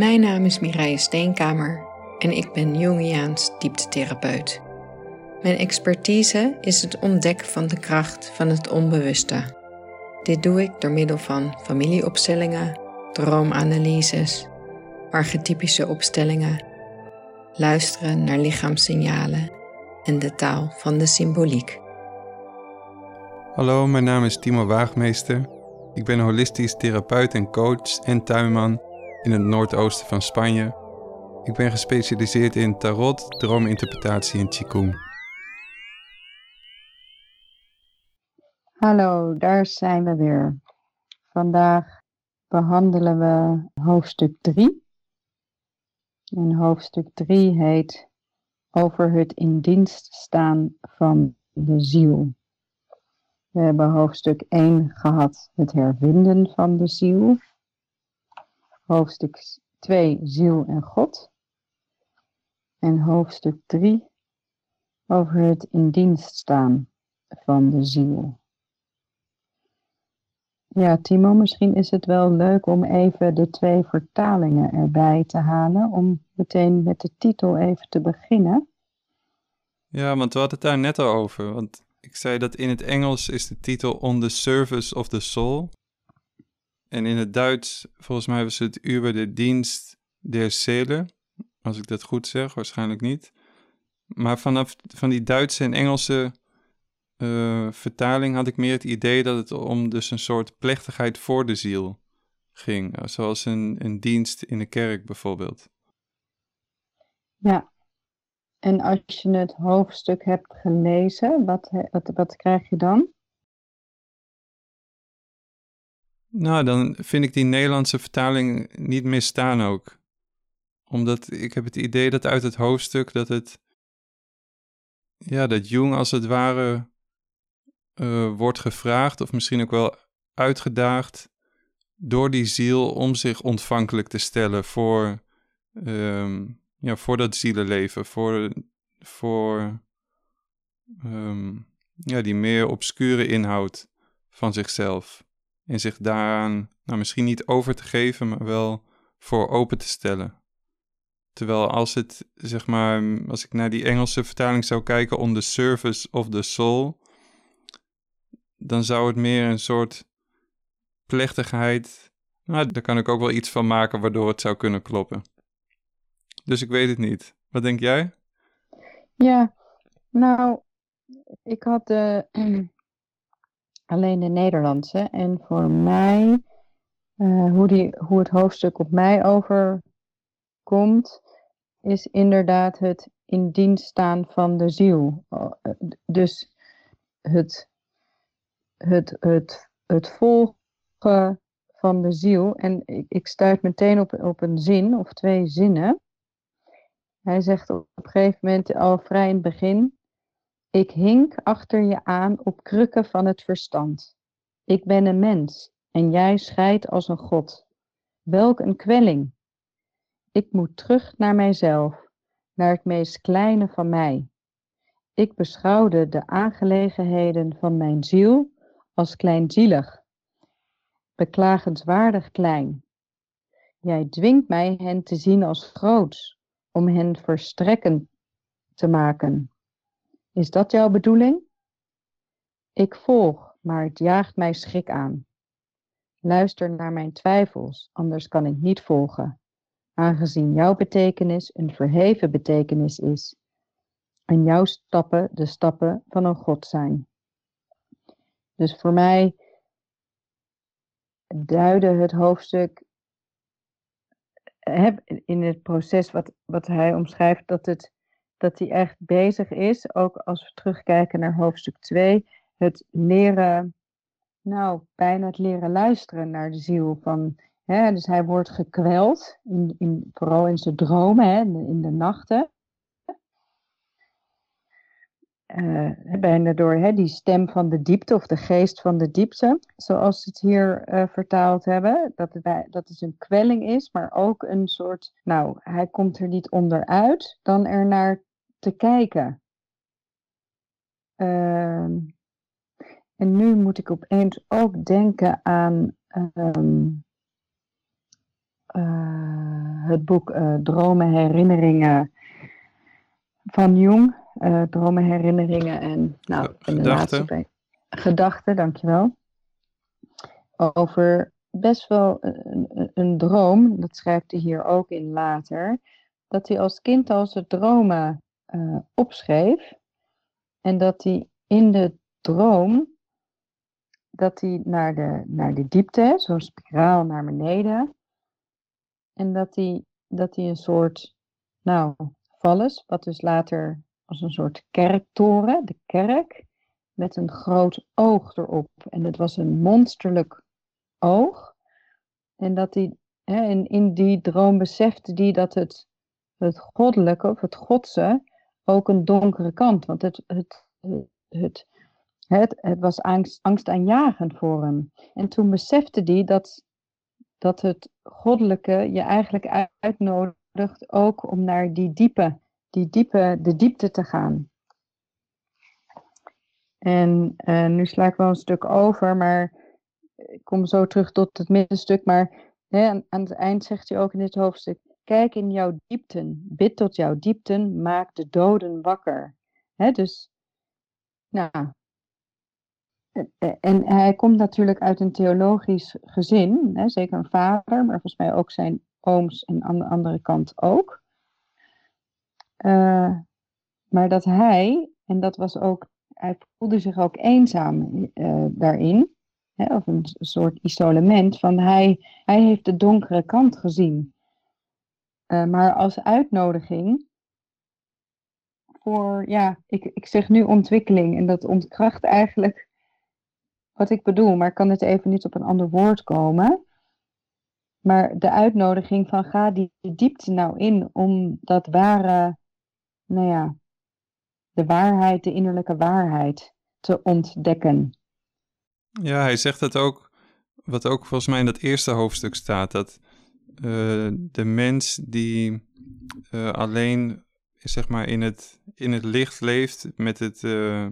Mijn naam is Mireille Steenkamer en ik ben Jungiaans dieptetherapeut. Mijn expertise is het ontdekken van de kracht van het onbewuste. Dit doe ik door middel van familieopstellingen, droomanalyses, archetypische opstellingen, luisteren naar lichaamssignalen en de taal van de symboliek. Hallo, mijn naam is Timo Waagmeester. Ik ben holistisch therapeut en coach en tuinman in het noordoosten van Spanje. Ik ben gespecialiseerd in tarot, droominterpretatie en qigong. Hallo, daar zijn we weer. Vandaag behandelen we hoofdstuk 3. En hoofdstuk 3 heet Over het in dienst staan van de ziel. We hebben hoofdstuk 1 gehad, het hervinden van de ziel. Hoofdstuk 2, ziel en God. En hoofdstuk 3 over het in dienst staan van de ziel. Ja, Timo, misschien is het wel leuk om even de twee vertalingen erbij te halen, om meteen met de titel even te beginnen. Ja, want we hadden het daar net al over. Want ik zei dat in het Engels is de titel On the Service of the Soul. En in het Duits, volgens mij was het Über de Dienst der Seele. Als ik dat goed zeg, waarschijnlijk niet. Maar vanaf van die Duitse en Engelse uh, vertaling had ik meer het idee dat het om dus een soort plechtigheid voor de ziel ging. Zoals een, een dienst in de kerk bijvoorbeeld. Ja, en als je het hoofdstuk hebt gelezen, wat, wat, wat krijg je dan? Nou, dan vind ik die Nederlandse vertaling niet meer staan ook. Omdat ik heb het idee dat uit het hoofdstuk dat het... Ja, dat Jung als het ware uh, wordt gevraagd, of misschien ook wel uitgedaagd, door die ziel om zich ontvankelijk te stellen voor, um, ja, voor dat zielenleven, voor, voor um, ja, die meer obscure inhoud van zichzelf. En zich daaraan, nou misschien niet over te geven, maar wel voor open te stellen. Terwijl als het, zeg maar, als ik naar die Engelse vertaling zou kijken, on the service of the soul, dan zou het meer een soort plechtigheid. Nou, daar kan ik ook wel iets van maken waardoor het zou kunnen kloppen. Dus ik weet het niet. Wat denk jij? Ja, nou, ik had de, alleen de Nederlandse. En voor mij, uh, hoe, die, hoe het hoofdstuk op mij overkomt, is inderdaad het in dienst staan van de ziel. Uh, dus het het, het, het volgen van de ziel. En ik, ik stuit meteen op, op een zin of twee zinnen. Hij zegt op een gegeven moment al vrij in het begin: Ik hink achter je aan op krukken van het verstand. Ik ben een mens en jij scheidt als een god. Welk een kwelling! Ik moet terug naar mijzelf, naar het meest kleine van mij. Ik beschouwde de aangelegenheden van mijn ziel als kleinzielig, beklagenswaardig klein. Jij dwingt mij hen te zien als groots, om hen verstrekken te maken. Is dat jouw bedoeling? Ik volg, maar het jaagt mij schrik aan. Luister naar mijn twijfels, anders kan ik niet volgen, aangezien jouw betekenis een verheven betekenis is en jouw stappen de stappen van een God zijn. Dus voor mij duidde het hoofdstuk in het proces wat, wat hij omschrijft, dat, het, dat hij echt bezig is, ook als we terugkijken naar hoofdstuk 2, het leren, nou, bijna het leren luisteren naar de ziel van, hè, dus hij wordt gekweld, in, in, vooral in zijn dromen, hè, in de nachten uh, bijna door hè, die stem van de diepte of de geest van de diepte, zoals ze het hier uh, vertaald hebben. Dat het, dat het een kwelling is, maar ook een soort, nou, hij komt er niet onderuit dan er naar te kijken. Uh, en nu moet ik opeens ook denken aan um, uh, het boek uh, Dromen, Herinneringen van Jung. Uh, dromen, herinneringen en nou, gedachten. Gedachten, dankjewel. Over best wel een, een, droom, dat schrijft hij hier ook in later, dat hij als kind al zijn dromen uh, opschreef. En dat hij in de droom, dat hij naar de, naar de diepte, zo'n spiraal naar beneden, en dat hij, dat hij een soort, nou, vallus, wat dus later als een soort kerktoren, de kerk, met een groot oog erop. En het was een monsterlijk oog. En dat hij, hè, en in die droom besefte hij dat het, het goddelijke of het godse ook een donkere kant, want het, het, het, het, het was angst, angstaanjagend voor hem. En toen besefte hij dat, dat het goddelijke je eigenlijk uitnodigt ook om naar die diepe die diepe, de diepte te gaan. En uh, nu sla ik wel een stuk over, maar ik kom zo terug tot het middenstuk. Maar hè, aan, aan, het eind zegt hij ook in dit hoofdstuk: Kijk in jouw diepten, bid tot jouw diepten, maak de doden wakker. Dus, nou. En hij komt natuurlijk uit een theologisch gezin, zeker een vader, maar volgens mij ook zijn ooms en aan de andere kant ook. Uh, maar dat hij, en dat was ook, hij voelde zich ook eenzaam uh, daarin, of een soort isolement, van hij, hij heeft de donkere kant gezien. Uh, maar als uitnodiging voor, ja, ik, ik zeg nu ontwikkeling en dat ontkracht eigenlijk wat ik bedoel, maar kan het even niet op een ander woord komen. Maar de uitnodiging van ga die diepte nou in om dat ware nou ja, de waarheid, de innerlijke waarheid te ontdekken. Ja, hij zegt dat ook, wat ook volgens mij in dat eerste hoofdstuk staat, dat de mens die uh, alleen zeg maar in het, in het licht leeft, met het, uh,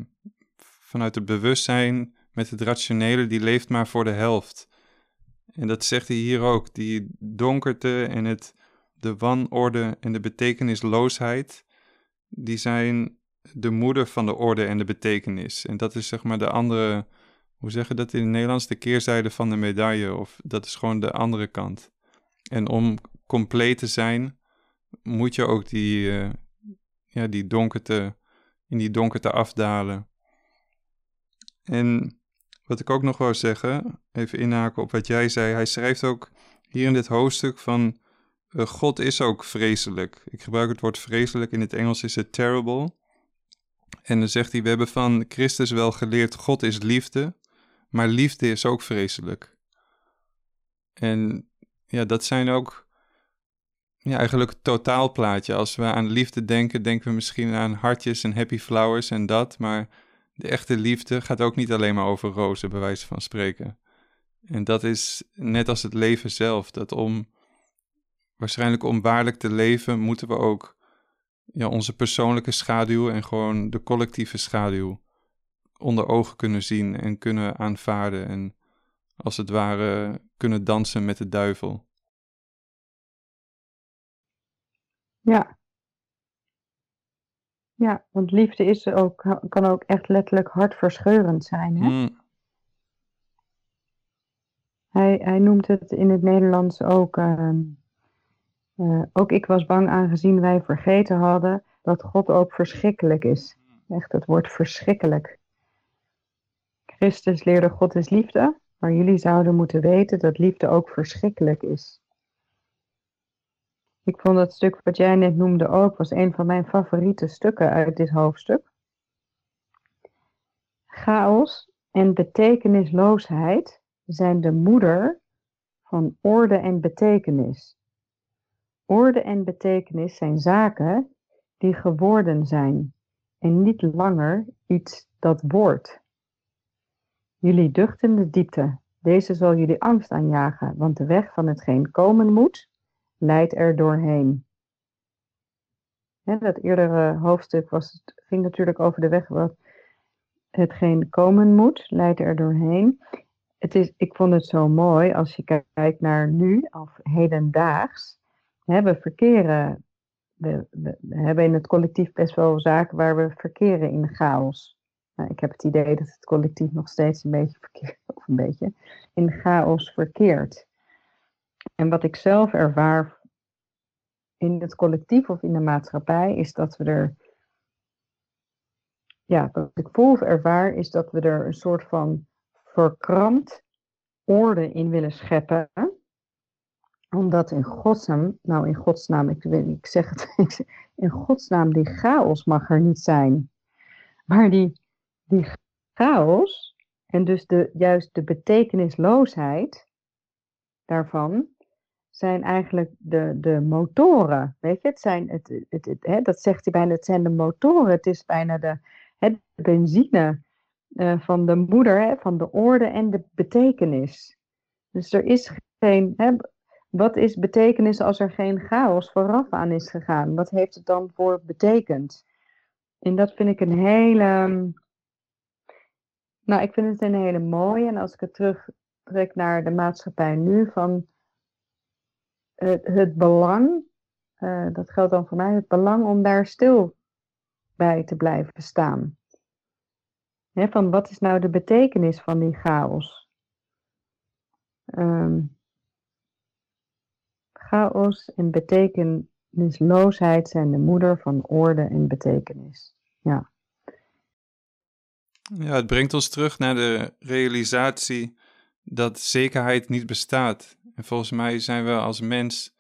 vanuit het bewustzijn, met het rationele, die leeft maar voor de helft. En dat zegt hij hier ook, die donkerte en het, de wanorde en de betekenisloosheid, die zijn de moeder van de orde en de betekenis. En dat is zeg maar de andere, hoe zeg je dat in het Nederlands, de keerzijde van de medaille. Of dat is gewoon de andere kant. En om compleet te zijn, moet je ook die, uh, ja, die donkerte, in die donkerte afdalen. En wat ik ook nog wou zeggen, even inhaken op wat jij zei. Hij schrijft ook hier in dit hoofdstuk van uh, God is ook vreselijk. Ik gebruik het woord vreselijk, in het Engels is het terrible. En dan zegt hij, we hebben van Christus wel geleerd, God is liefde, maar liefde is ook vreselijk. En ja, dat zijn ook ja, eigenlijk het totaalplaatje. Als we aan liefde denken, denken we misschien aan hartjes en happy flowers en dat, maar de echte liefde gaat ook niet alleen maar over rozen, bij wijze van spreken. En dat is net als het leven zelf, dat om waarschijnlijk om waarlijk te leven, moeten we ook ja, onze persoonlijke schaduw en gewoon de collectieve schaduw onder ogen kunnen zien en kunnen aanvaarden en als het ware kunnen dansen met de duivel. Ja. Ja, want liefde is ook, kan ook echt letterlijk hartverscheurend zijn. Hè? Mm. Hij, hij noemt het in het Nederlands ook uh, uh, ook ik was bang aangezien wij vergeten hadden dat God ook verschrikkelijk is. Echt het woord verschrikkelijk. Christus leerde God is liefde, maar jullie zouden moeten weten dat liefde ook verschrikkelijk is. Ik vond dat stuk wat jij net noemde ook, was een van mijn favoriete stukken uit dit hoofdstuk. Chaos en betekenisloosheid zijn de moeder van orde en betekenis. Orde en betekenis zijn zaken die geworden zijn en niet langer iets dat wordt. Jullie duchten de diepte, deze zal jullie angst aanjagen, want de weg van hetgeen komen moet, leidt er doorheen. dat eerdere hoofdstuk was, ging natuurlijk over de weg wat hetgeen komen moet, leidt er doorheen. het is, ik vond het zo mooi als je kijkt naar nu, of hedendaags. Hè, we verkeren, we, we, hebben in het collectief best wel zaken waar we verkeren in chaos. Nou, ik heb het idee dat het collectief nog steeds een beetje verkeerd, of een beetje, in chaos verkeert. En wat ik zelf ervaar in het collectief of in de maatschappij, is dat we er, ja, wat ik voel ervaar, is dat we er een soort van verkrampt orde in willen scheppen. Omdat in godsnaam, nou in godsnaam, ik, ik zeg het, in godsnaam, die chaos mag er niet zijn. Maar die, die chaos, en dus de, juist de betekenisloosheid daarvan, zijn eigenlijk de, de motoren. Weet je, het zijn, het, het, hè, dat zegt hij bijna, het zijn de motoren. Het is bijna de, hè, benzine uh, van de moeder, hè, van de orde en de betekenis. Dus er is geen. Hè, wat is betekenis als er geen chaos vooraf aan is gegaan? Wat heeft het dan voor betekend? En dat vind ik een hele. Nou, ik vind het een hele mooie. En als ik het terugtrek naar de maatschappij nu, van het, het belang, uh, dat geldt dan voor mij, het belang om daar stil bij te blijven staan van wat is nou de betekenis van die chaos? Um, chaos en betekenisloosheid zijn de moeder van orde en betekenis. Ja. Ja, het brengt ons terug naar de realisatie dat zekerheid niet bestaat. En volgens mij zijn we als mens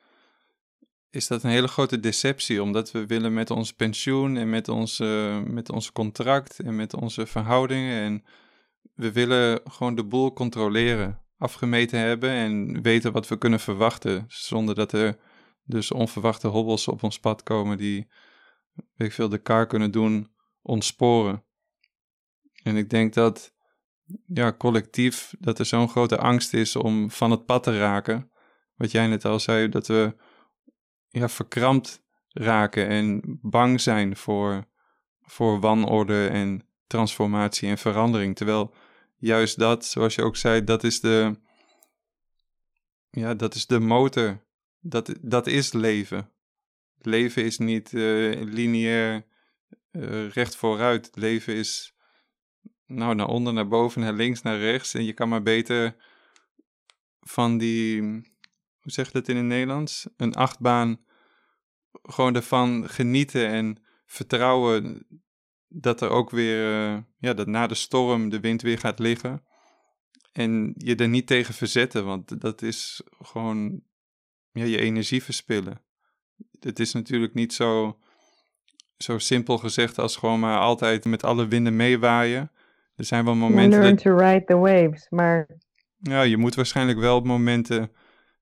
is dat een hele grote deceptie, omdat we willen met ons pensioen en met ons, met ons contract en met onze verhoudingen en we willen gewoon de boel controleren, afgemeten hebben en weten wat we kunnen verwachten, zonder dat er dus onverwachte hobbels op ons pad komen die, weet ik veel, de kar kunnen doen ontsporen. En ik denk dat, ja, collectief, dat er zo'n grote angst is om van het pad te raken. Wat jij net al zei, dat we ja, verkrampt raken en bang zijn voor, voor wanorde en transformatie en verandering. Terwijl juist dat, zoals je ook zei, dat is de, ja, dat is de motor. Dat, dat is leven. Leven is niet uh, lineair uh, recht vooruit. Leven is nou, naar onder, naar boven, naar links, naar rechts. En je kan maar beter van die, hoe zeg je dat in het Nederlands? Een achtbaan gewoon ervan genieten en vertrouwen dat er ook weer, uh, ja, dat na de storm de wind weer gaat liggen. En je er niet tegen verzetten, want dat is gewoon ja, je energie verspillen. Het is natuurlijk niet zo, zo simpel gezegd als gewoon maar altijd met alle winden meewaaien. Er zijn wel momenten. Learn to ride the waves, maar. Ja, je moet waarschijnlijk wel op momenten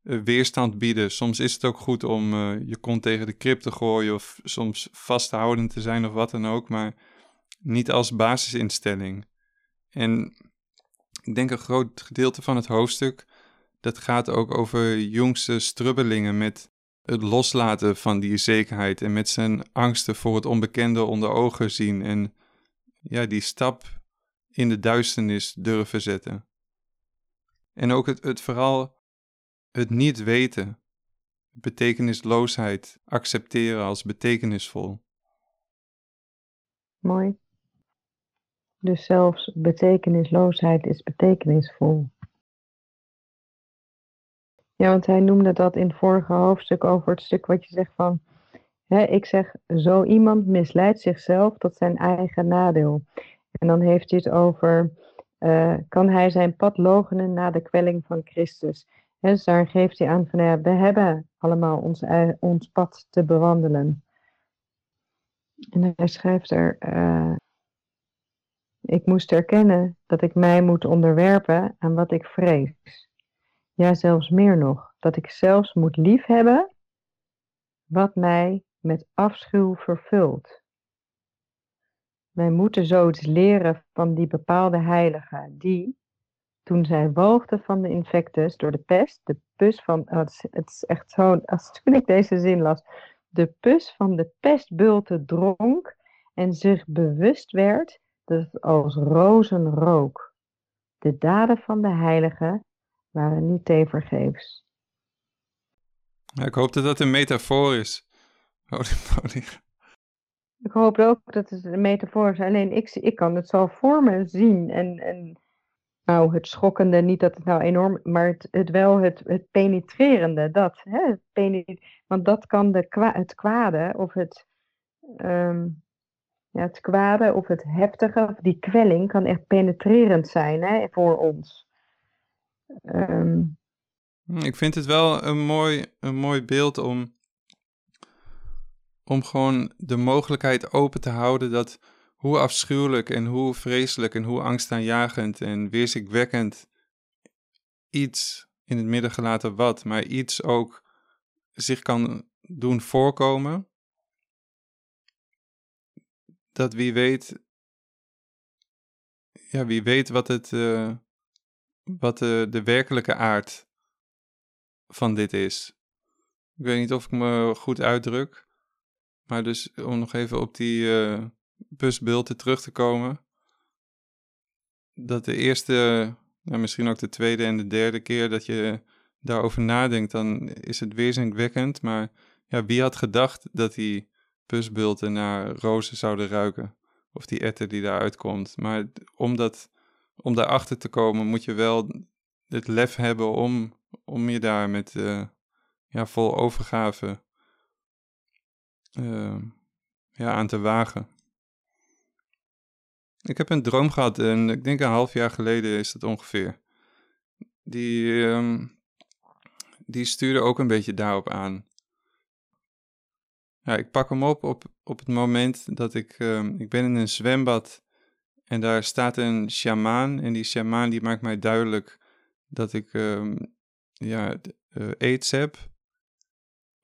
eh, weerstand bieden. Soms is het ook goed om uh, je kont tegen de krip te gooien of soms vasthoudend te zijn of wat dan ook, maar niet als basisinstelling. En ik denk een groot gedeelte van het hoofdstuk dat gaat ook over jongste strubbelingen met het loslaten van die zekerheid en met zijn angsten voor het onbekende onder ogen zien en ja, die stap in de duisternis durven zetten. En ook het, het vooral het niet weten, betekenisloosheid accepteren als betekenisvol. Mooi. Dus zelfs betekenisloosheid is betekenisvol. Ja, want hij noemde dat in het vorige hoofdstuk over het stuk wat je zegt van, hè, ik zeg, zo iemand misleidt zichzelf tot zijn eigen nadeel. En dan heeft hij het over, uh, kan hij zijn pad logenen na de kwelling van Christus. Dus daar geeft hij aan van ja, we hebben allemaal ons, ons pad te bewandelen. En hij schrijft er, uh, ik moest erkennen dat ik mij moet onderwerpen aan wat ik vrees. Ja, zelfs meer nog, dat ik zelfs moet liefhebben wat mij met afschuw vervult. Wij moeten zoiets leren van die bepaalde heiligen die, toen zij walgde van de infectus door de pest, de pus van, oh, het, is, echt zo, als toen ik deze zin las, de pus van de pestbulte dronk en zich bewust werd dat het als rozen rook. De daden van de heiligen waren niet tevergeefs. Ja, ik hoop dat dat een metafoor is. Holy moly. Ik hoop ook dat het een metafoor is. Alleen ik, ik kan het zo voor me zien. En, en nou, het schokkende, niet dat het nou enorm, maar het, het wel het, het penetrerende, dat. Hè, want dat kan de, kwa, het kwade of het, ehm, ja, het kwade of het heftige, of die kwelling kan echt penetrerend zijn hè, voor ons. Ehm, ik vind het wel een mooi, een mooi beeld om, om gewoon de mogelijkheid open te houden dat hoe afschuwelijk en hoe vreselijk en hoe angstaanjagend en weerzinwekkend iets in het midden gelaten wat, maar iets ook zich kan doen voorkomen, dat wie weet, ja, wie weet wat het, uh, wat de, de werkelijke aard van dit is. Ik weet niet of ik me goed uitdruk, maar dus om nog even op die, uh, terug te komen. Dat de eerste, nou misschien ook de tweede en de derde keer dat je daarover nadenkt, dan is het weerzinwekkend. Maar ja, wie had gedacht dat die busbulten naar rozen zouden ruiken? Of die etter die daaruit komt. Maar om, om daarachter te komen moet je wel het lef hebben om, om je daar met uh, ja, vol overgave uh, ja, aan te wagen. Ik heb een droom gehad en ik denk een half jaar geleden is dat ongeveer. Die, um, die stuurde ook een beetje daarop aan. Ja, ik pak hem op op, op het moment dat ik... Um, ik ben in een zwembad en daar staat een sjamaan. En die sjamaan die maakt mij duidelijk dat ik ja, uh, aids heb.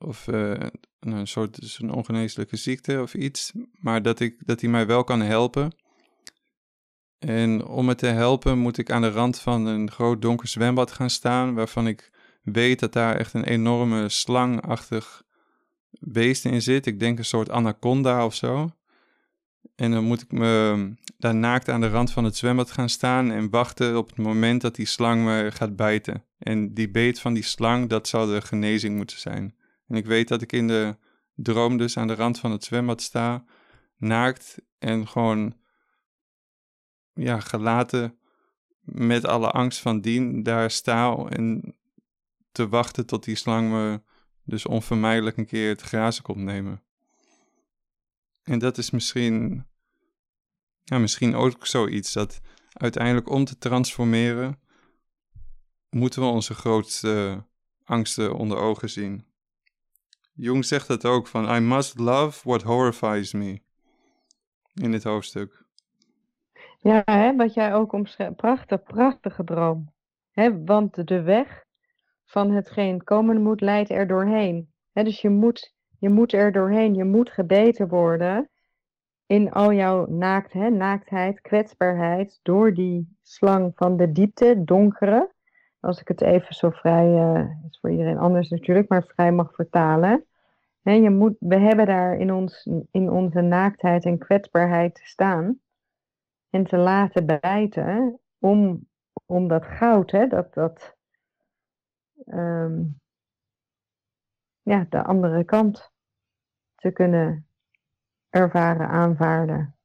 Of uh, een soort dus een ongeneeslijke ziekte of iets. Maar dat, ik, dat hij mij wel kan helpen. En om me te helpen moet ik aan de rand van een groot donker zwembad gaan staan, waarvan ik weet dat daar echt een enorme slangachtig beest in zit. Ik denk een soort anaconda of zo. En dan moet ik me daar naakt aan de rand van het zwembad gaan staan en wachten op het moment dat die slang me gaat bijten. En die beet van die slang, dat zou de genezing moeten zijn. En ik weet dat ik in de droom dus aan de rand van het zwembad sta, naakt en gewoon ja, gelaten met alle angst van dien daar sta en te wachten tot die slang me dus onvermijdelijk een keer het grazen komt nemen. En dat is misschien, ja, misschien ook zoiets dat uiteindelijk om te transformeren, moeten we onze grootste angsten onder ogen zien. Jung zegt het ook van I must love what horrifies me in dit hoofdstuk. Ja, hè, wat jij ook omschrijft. Prachtig, prachtige droom. Hè, want de weg van hetgeen komen moet, leidt er doorheen. Hè, dus je moet, je moet er doorheen. Je moet gebeten worden in al jouw naakt, hè, naaktheid, kwetsbaarheid. Door die slang van de diepte, donkere. Als ik het even zo vrij, uh, is voor iedereen anders natuurlijk, maar vrij mag vertalen. Je moet, we hebben daar in, ons, in onze naaktheid en kwetsbaarheid te staan en te laten bijten om, om dat goud, hè, dat, dat um, ja, de andere kant te kunnen ervaren, aanvaarden.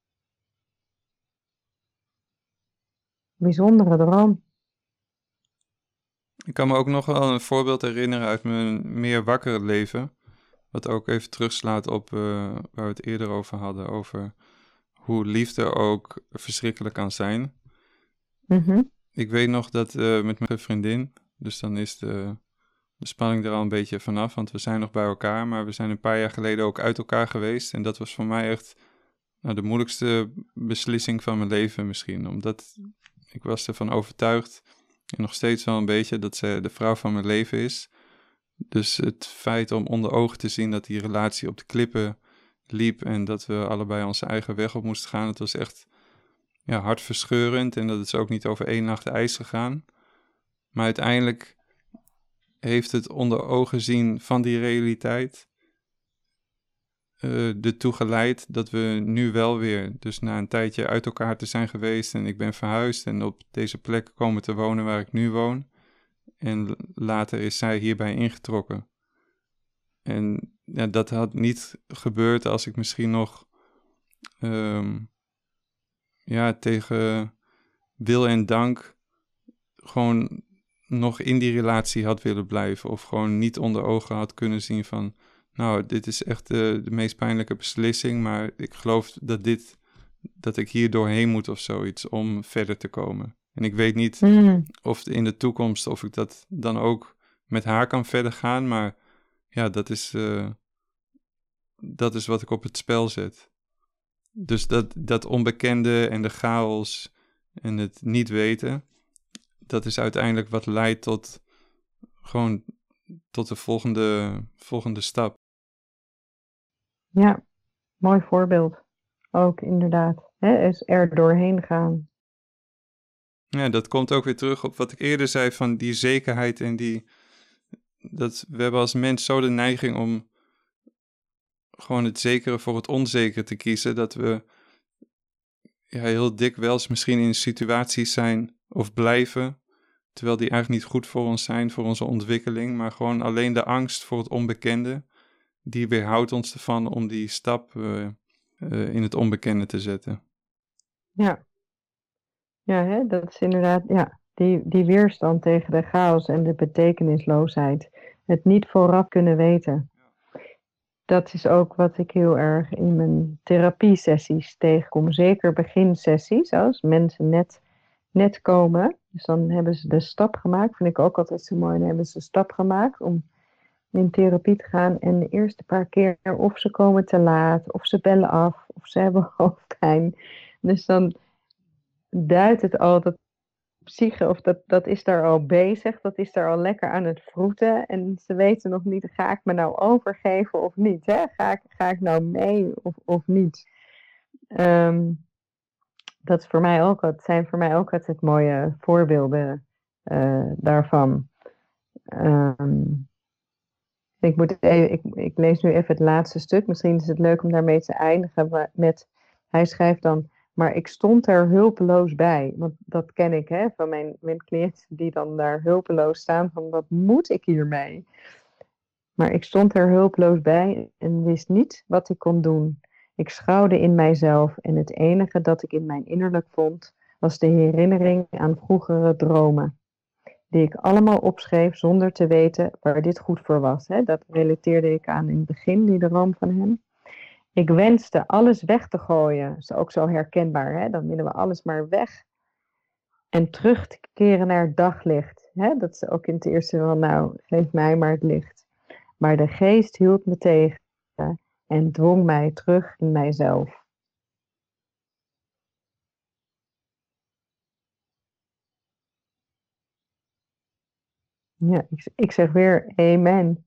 Bijzondere droom. Ik kan me ook nog wel een voorbeeld herinneren uit mijn meer wakkere leven. Wat ook even terugslaat op uh, waar we het eerder over hadden. Over hoe liefde ook verschrikkelijk kan zijn. Mhm. Ik weet nog dat uh, met mijn vriendin, dus dan is de, de spanning er al een beetje vanaf, want we zijn nog bij elkaar, maar we zijn een paar jaar geleden ook uit elkaar geweest. En dat was voor mij echt nou, de moeilijkste beslissing van mijn leven misschien, omdat ik was ervan overtuigd, en nog steeds wel een beetje, dat ze de vrouw van mijn leven is. Dus het feit om onder ogen te zien dat die relatie op de klippen liep en dat we allebei onze eigen weg op moesten gaan. Het was echt ja, hartverscheurend en dat is ook niet over één nacht ijs gegaan. Maar uiteindelijk heeft het onder ogen zien van die realiteit uh, ertoe geleid dat we nu wel weer, dus na een tijdje uit elkaar te zijn geweest en ik ben verhuisd en op deze plek komen te wonen waar ik nu woon. En later is zij hierbij ingetrokken. En ja, dat had niet gebeurd als ik misschien nog um, ja, tegen wil en dank gewoon nog in die relatie had willen blijven. Of gewoon niet onder ogen had kunnen zien van, nou, dit is echt de, de meest pijnlijke beslissing, maar ik geloof dat dit, dat ik hier doorheen moet of zoiets om verder te komen. En ik weet niet mm. of in de toekomst of ik dat dan ook met haar kan verder gaan, maar ja, dat is, uh, dat is wat ik op het spel zet. Dus dat, dat onbekende en de chaos en het niet weten, dat is uiteindelijk wat leidt tot gewoon tot de volgende, volgende stap. Ja, mooi voorbeeld. Ook inderdaad. Hè, is er doorheen gaan. Ja, dat komt ook weer terug op wat ik eerder zei van die zekerheid en die. Dat we hebben als mens zo de neiging om gewoon het zekere voor het onzekere te kiezen. Dat we ja, heel dikwijls misschien in situaties zijn of blijven. Terwijl die eigenlijk niet goed voor ons zijn, voor onze ontwikkeling. Maar gewoon alleen de angst voor het onbekende. Die weerhoudt ons ervan om die stap uh, uh, in het onbekende te zetten. Ja, ja hè, dat is inderdaad. Ja, die, die weerstand tegen de chaos en de betekenisloosheid. Het niet vooraf kunnen weten dat is ook wat ik heel erg in mijn therapiesessies tegenkom. Zeker beginsessies, als mensen net, net komen. Dus dan hebben ze de stap gemaakt. Vind ik ook altijd zo mooi. Dan hebben ze de stap gemaakt om in therapie te gaan. En de eerste paar keer of ze komen te laat, of ze bellen af, of ze hebben hoofdpijn. Dus dan duidt het al dat psyche, of dat, dat is daar al bezig, dat is daar al lekker aan het vroeten. En ze weten nog niet, ga ik me nou overgeven of niet? Hè? Ga, ik, ga ik nou mee of, of niet? Um, dat is voor mij ook, het zijn voor mij ook altijd mooie voorbeelden uh, daarvan. Um, ik, moet even, ik, ik lees nu even het laatste stuk. Misschien is het leuk om daarmee te eindigen hij schrijft dan, maar ik stond er hulpeloos bij. Want dat ken ik hè, van mijn, mijn cliënten die dan daar hulpeloos staan. Van wat moet ik hiermee? Maar ik stond er hulpeloos bij en wist niet wat ik kon doen. Ik schouwde in mijzelf en het enige dat ik in mijn innerlijk vond was de herinnering aan vroegere dromen. Die ik allemaal opschreef zonder te weten waar dit goed voor was. Hè. Dat relateerde ik aan in het begin, die droom van hem. Ik wenste alles weg te gooien. Dat is ook zo herkenbaar. Hè? Dan willen we alles maar weg. En terug te keren naar het daglicht. Hè? Dat is ook in het eerste van, nou, geef mij maar het licht. Maar de geest hield me tegen en dwong mij terug in mijzelf. Ja, ik, ik zeg weer amen.